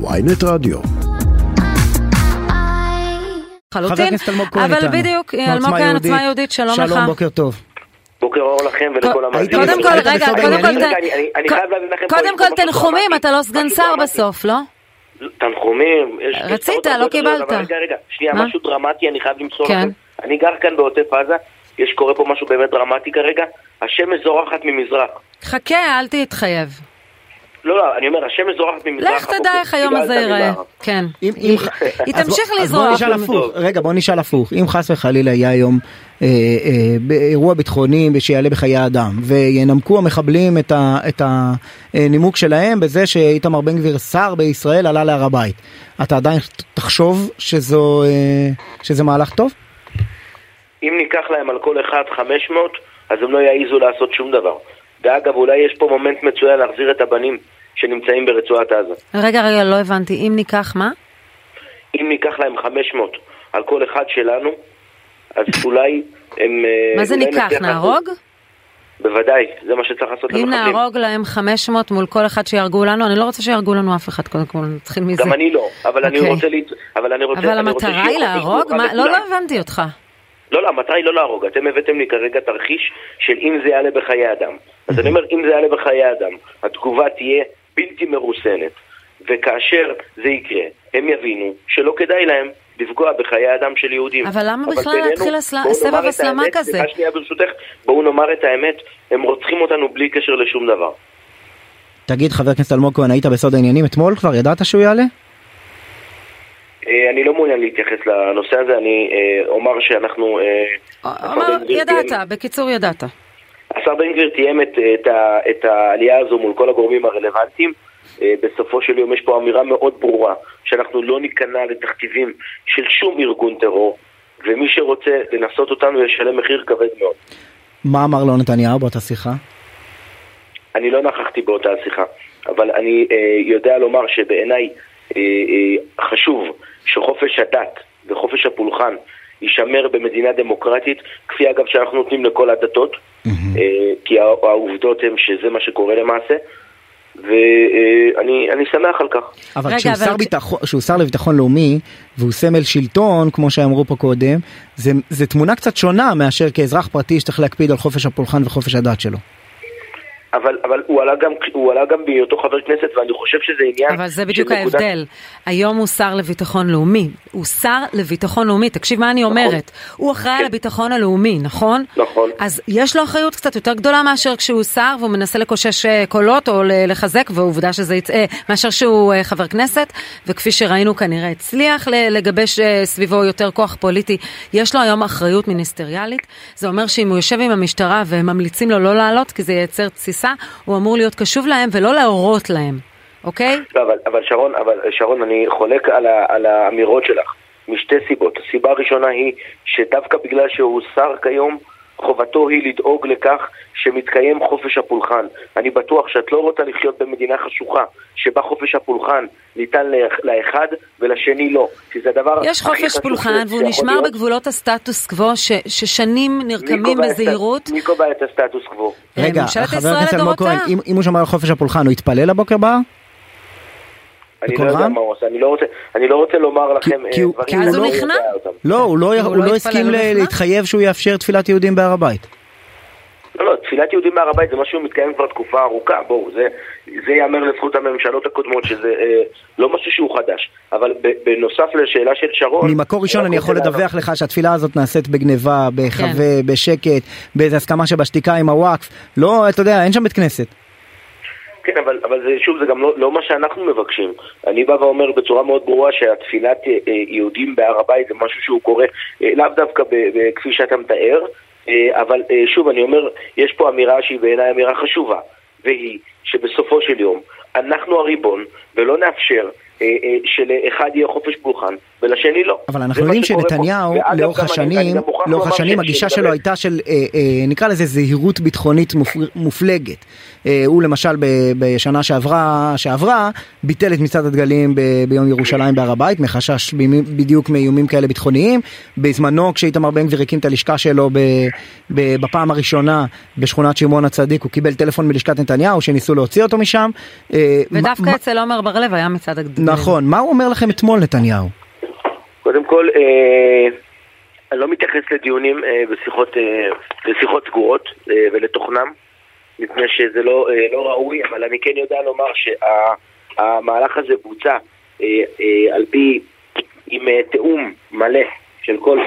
ויינט רדיו. לחלוטין, אבל בדיוק, אלמוג כהן, עוצמה יהודית, שלום לך. שלום, בוקר טוב. בוקר אור לכם ולכל המאזינים. קודם כל, רגע, קודם כל, קודם כל תנחומים. אתה לא סגן שר. בסוף, לא? תנחומים. רצית, לא קיבלת. רגע, רגע, שנייה? משהו דרמטי, אני חייב למסור כן. לכם. אני גר כאן בעוטף עזה, יש, קורה פה משהו באמת דרמטי כרגע. השמש זורחת ממזרח. חכה, אל תתחייב. לא, לא, אני אומר, השמש זורחת ממזרח. לך תדע. איך היום כאילו, הזה ייראה. כן. היא תמשיך אז בוא לזרוח. נשאל הפוך, טוב. רגע בוא נשאל הפוך, אם חס וחלילה יהיה היום אה, אה, באירוע ביטחוני שיעלה בחיי אדם וינמקו המחבלים את הנימוק שלהם בזה שאיתמר בן גביר שר בישראל עלה להר הבית, אתה עדיין תחשוב שזו, אה, שזה מהלך טוב? אם ניקח להם על כל אחד 500, אז הם לא יעזו לעשות שום דבר. ואגב, אולי יש פה מומנט מצוין להחזיר את הבנים שנמצאים ברצועת עזה. רגע, רגע, לא הבנתי. אם ניקח מה? אם ניקח להם 500 על כל אחד שלנו, אז אולי הם... אה, מה זה ניקח? נהרוג? בוודאי, זה מה שצריך לעשות אם למחבלים. נהרוג להם 500 מול כל אחד שיהרגו לנו, אני לא רוצה שיהרגו לנו אף אחד, קודם כל, נתחיל מזה. גם אני לא, אבל אני אוקיי. רוצה... להת- אבל אני רוצה... אבל המטרה היא להרוג? מה? לא. לא הבנתי אותך. לא, לא, המטרה היא לא להרוג. אתם הבאתם לי כרגע תרחיש של אם זה יעלה בחיי אדם. אז אני אומר, אם זה יעלה בחיי אדם, התגובה תהיה בלתי מרוסנת. וכאשר זה יקרה, הם יבינו שלא כדאי להם לפגוע בחיי אדם של יהודים. אבל למה בכלל בינינו, להתחיל הסל- סבב הסלמה כזה? סליחה שנייה ברשותך, בואו נאמר את האמת, הם רוצחים אותנו בלי קשר לשום דבר. תגיד חבר הכנסת אלמוג כהן היית בסוד העניינים אתמול כבר ידעת שהוא יעלה? אה, אני לא מעוניין להתייחס לנושא הזה, אני אה, אומר שאנחנו... אה, גביר ידעת, בקיצור ידעת. השר בן גביר תיאם את, את, את העלייה הזו מול כל הגורמים הרלוונטיים. אה, בסופו של יום יש פה אמירה מאוד ברורה שאנחנו לא ניכנע לתכתיבים של שום ארגון טרור ומי שרוצה לנסות אותנו ישלם מחיר כבד מאוד. מה אמר לו נתניהו באותה שיחה? אני לא נכחתי באותה שיחה, אבל אני אה, יודע לומר שבעיניי אה, אה, חשוב שחופש הדת וחופש הפולחן יישמר במדינה דמוקרטית, כפי אגב שאנחנו נותנים לכל הדתות, אה, כי הע- העובדות הן שזה מה שקורה למעשה, ואני אני שמח על כך. אבל רגע, כשהוא אבל שר כ- ביטחון- כשהוא שר לביטחון לאומי והוא סמל שלטון כמו שאמרו פה קודם זה, זה תמונה קצת שונה מאשר כאזרח פרטי שצריך להקפיד על חופש הפולחן וחופש הדת שלו. אבל, אבל הוא עלה גם, הוא עלה גם בהיותו חבר כנסת, ואני חושב שזה עניין... אבל זה בדיוק נקודת- ההבדל. היום הוא שר לביטחון לאומי. הוא שר לביטחון לאומי. תקשיב מה אני אומרת. הוא אחראי על הביטחון הלאומי, נכון? נכון. אז יש לו אחריות קצת יותר גדולה מאשר כשהוא שר והוא מנסה לקושש אה, קולות או לחזק, ועובדה שזה יצא, מאשר שהוא אה, חבר כנסת, וכפי שראינו כנראה הצליח לגבש אה, סביבו יותר כוח פוליטי. יש לו היום אחריות מיניסטריאלית. זה אומר שאם הוא יושב עם המשטרה והם ממליצים לו לא לעלות, כי זה ייצר תסיסה, הוא אמור להיות קשוב להם ולא להורות להם, אוקיי? לא, אבל, אבל שרון, אבל שרון, אני חולק על, ה, על האמירות שלך משתי סיבות. הסיבה הראשונה היא שדווקא בגלל שהוא שר כיום, חובתו היא לדאוג לכך שמתקיים חופש הפולחן. אני בטוח שאת לא רוצה לחיות במדינה חשוכה, שבה חופש הפולחן ניתן לאח- לאחד ולשני לא. כי זה הדבר יש הכי חופש חשוב פולחן שיכול והוא נשמר להיות. בגבולות הסטטוס קוו ש- ששנים מי נרקמים בזהירות. מי קובע את הסטטוס קוו? אה, רגע, חבר הכנסת אלמוג. כהן, אם, אם הוא שמר על חופש הפולחן הוא יתפלל הבוקר בהר? אני בקול לא יודע רם? מה הוא עושה, אני לא רוצה, אני לא רוצה לומר לכם כי אה, הוא- דברים כי הוא לא- נכנע? לא, הוא לא, הסכים? להתחייב שהוא יאפשר תפילת יהודים בהר הבית. לא, לא, תפילת יהודים בהר הבית זה משהו שמתקיים כבר תקופה ארוכה, בואו, זה, זה ייאמר לזכות הממשלות הקודמות, שזה אה, לא משהו שהוא חדש. אבל ב, בנוסף לשאלה של שרון... ממקור ראשון אני יכול. לדווח לך שהתפילה הזאת נעשית בגניבה, בהיחווה, בשקט, באיזה הסכמה שבשתיקה עם הוואקף. לא, אתה יודע, אין שם בית כנסת. כן, אבל, אבל זה, שוב, זה גם לא, לא מה שאנחנו מבקשים. אני בא ואומר בצורה מאוד ברורה שהתפילת אה, אה, יהודים בהר הבית זה משהו שהוא קורה אה, לאו דווקא ב, ב, כפי שאתה מתאר, אבל שוב, אני אומר, יש פה אמירה שהיא בעיניי אמירה חשובה, והיא שבסופו של יום אנחנו הריבון, ולא נאפשר שלאחד יהיה חופש פולחן ולשני לא. אבל אנחנו יודעים. שנתניהו לאורך השנים, לאורך השנים הגישה שלו הייתה של אה, אה, נקרא לזה זהירות ביטחונית מופ- מופלגת. אה, הוא למשל בשנה שעברה, שעברה ביטל את מצעד הדגלים ביום ירושלים בהר הבית מחשש בדיוק מאיומים כאלה ביטחוניים. בזמנו כשאיתמר בן גביר הקים את הלשכה שלו בפעם הראשונה בשכונת שמעון הצדיק הוא קיבל טלפון מלשכת נתניהו שניסו להוציא אותו משם. ודווקא אצל עומר בר לב היה מצעד הגדולים. נכון, מה הוא אומר לכם אתמול נתניהו? קודם כל, אה, אני לא מתייחס לדיונים אה, בשיחות, אה, לשיחות סגורות אה, ולתוכנם, מפני שזה לא, אה, לא ראוי, אבל אני כן יודע לומר שהמהלך הזה בוצע אה, אה, על פי, עם אה, תיאום מלא של כל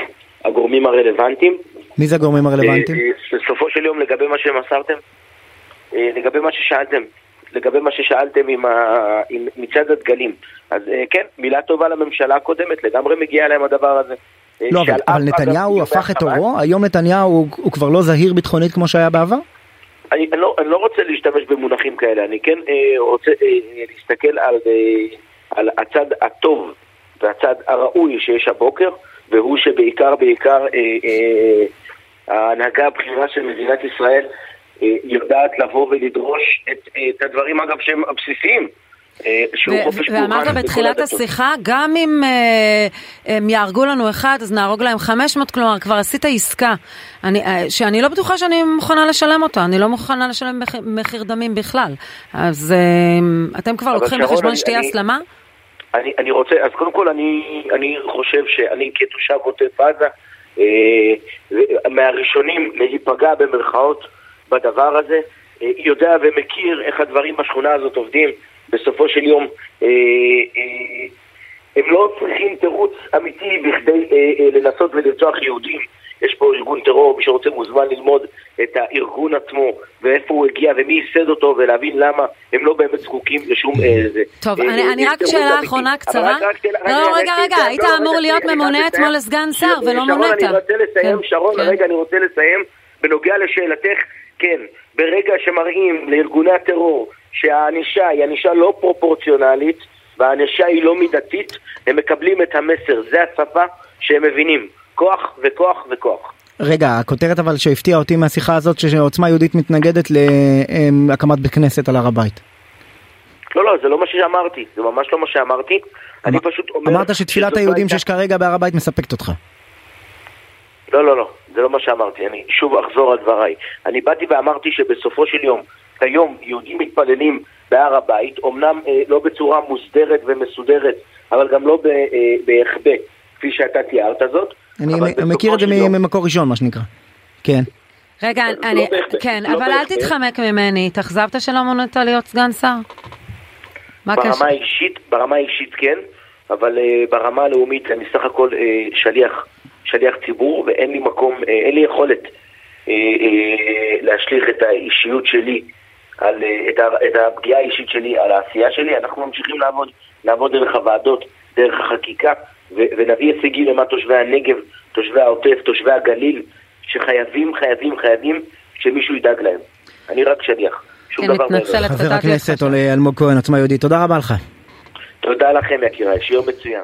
הגורמים הרלוונטיים. מי זה הגורמים הרלוונטיים? אה, אה, בסופו של יום לגבי מה שמסרתם, אה, לגבי מה ששאלתם, לגבי מה ששאלתם עם, ה... עם מצעד הדגלים. אז אה, כן, מילה טובה לממשלה הקודמת, לגמרי מגיע להם הדבר הזה. אה, לא, אבל, אבל נתניהו הפך את עורו? היום נתניהו הוא, הוא כבר לא זהיר ביטחונית כמו שהיה בעבר? אני, אני, לא, אני לא רוצה להשתמש במונחים כאלה, אני כן אה, רוצה אה, להסתכל על, אה, על הצד הטוב והצד הראוי שיש הבוקר, והוא שבעיקר בעיקר אה, אה, ההנהגה הבכירה של מדינת ישראל יודעת לבוא ולדרוש את, אה, את הדברים אגב שהם הבסיסיים. אה, ואמרת בתחילת. השיחה, גם אם אה, הם יהרגו לנו אחד, אז נהרוג להם 500, כלומר, כבר עשית עסקה. אני, אה, שאני לא בטוחה שאני מוכנה לשלם אותה, אני לא מוכנה לשלם מחיר, דמים בכלל. אז אה, אתם כבר לוקחים בחשבון שתהיה הסלמה? אני, אני רוצה, אז קודם כל אני, אני חושב שאני כתושב עוטף עזה, אה, מהראשונים להיפגע במרכאות בדבר הזה, אה, יודע ומכיר איך הדברים בשכונה הזאת עובדים. בסופו של יום אה, אה, הם לא צריכים תירוץ אמיתי בכדי לנסות ולרצוח יהודים. יש פה ארגון טרור, מי שרוצה מוזמן ללמוד את הארגון עצמו ואיפה הוא הגיע ומי ייסד אותו ולהבין למה הם לא באמת זקוקים לשום... אה, זה, טוב, אני, אני רק שאלה. אחרונה קצרה. לא, רגע, רגע, היית לא, אמור להיות ממונה. אתמול לסגן שר ולא שרון, מונית. אני רוצה לסיים, כן, שרון, כן. רגע, אני רוצה לסיים. בנוגע לשאלתך, כן, ברגע שמראים לארגוני הטרור שהענישה היא ענישה לא פרופורציונלית והענישה היא לא מידתית, הם מקבלים את המסר, זה השפה שהם מבינים. כוח וכוח וכוח. רגע, הכותרת אבל שהפתיעה אותי מהשיחה הזאת שעוצמה יהודית מתנגדת להקמת בית כנסת על הר הבית. לא, לא, זה לא מה שאמרתי, זה ממש לא מה שאמרתי. אני פשוט אומר... אמרת שתפילת שזאת היהודים שיש כרגע בהר הבית מספקת אותך. לא, לא, לא, זה לא מה שאמרתי, אני שוב אחזור על דבריי. אני באתי ואמרתי שבסופו של יום, כיום יהודים מתפללים בהר הבית, אמנם אה, לא בצורה מוסדרת ומסודרת, אבל גם לא אה, בהיחבא, כפי שאתה תיארת זאת. אני מכיר את זה יום- ממקור ראשון מה שנקרא. כן. רגע, לא אני, בהחלט, כן, לא אבל אל בהחלט. תתחמק ממני. התאכזבת שלא מונית להיות סגן שר? מה הקשר? ברמה האישית, ברמה האישית כן, אבל uh, ברמה הלאומית אני סך הכל uh, שליח, שליח ציבור ואין לי מקום, uh, אין לי יכולת uh, uh, להשליך את האישיות שלי, על, את, ה, את הפגיעה האישית שלי על העשייה שלי, אנחנו ממשיכים לעבוד, לעבוד דרך הוועדות, דרך החקיקה ו, ונביא הישגים למען תושבי הנגב, תושבי העוטף, תושבי הגליל, שחייבים, חייבים, חייבים שמישהו ידאג להם. אני רק שליח. שום כן, דבר מעבר. חבר הכנסת. אלמוג כהן עוצמה יהודית תודה רבה לך. תודה לכם יקיריי, שיום מצוין.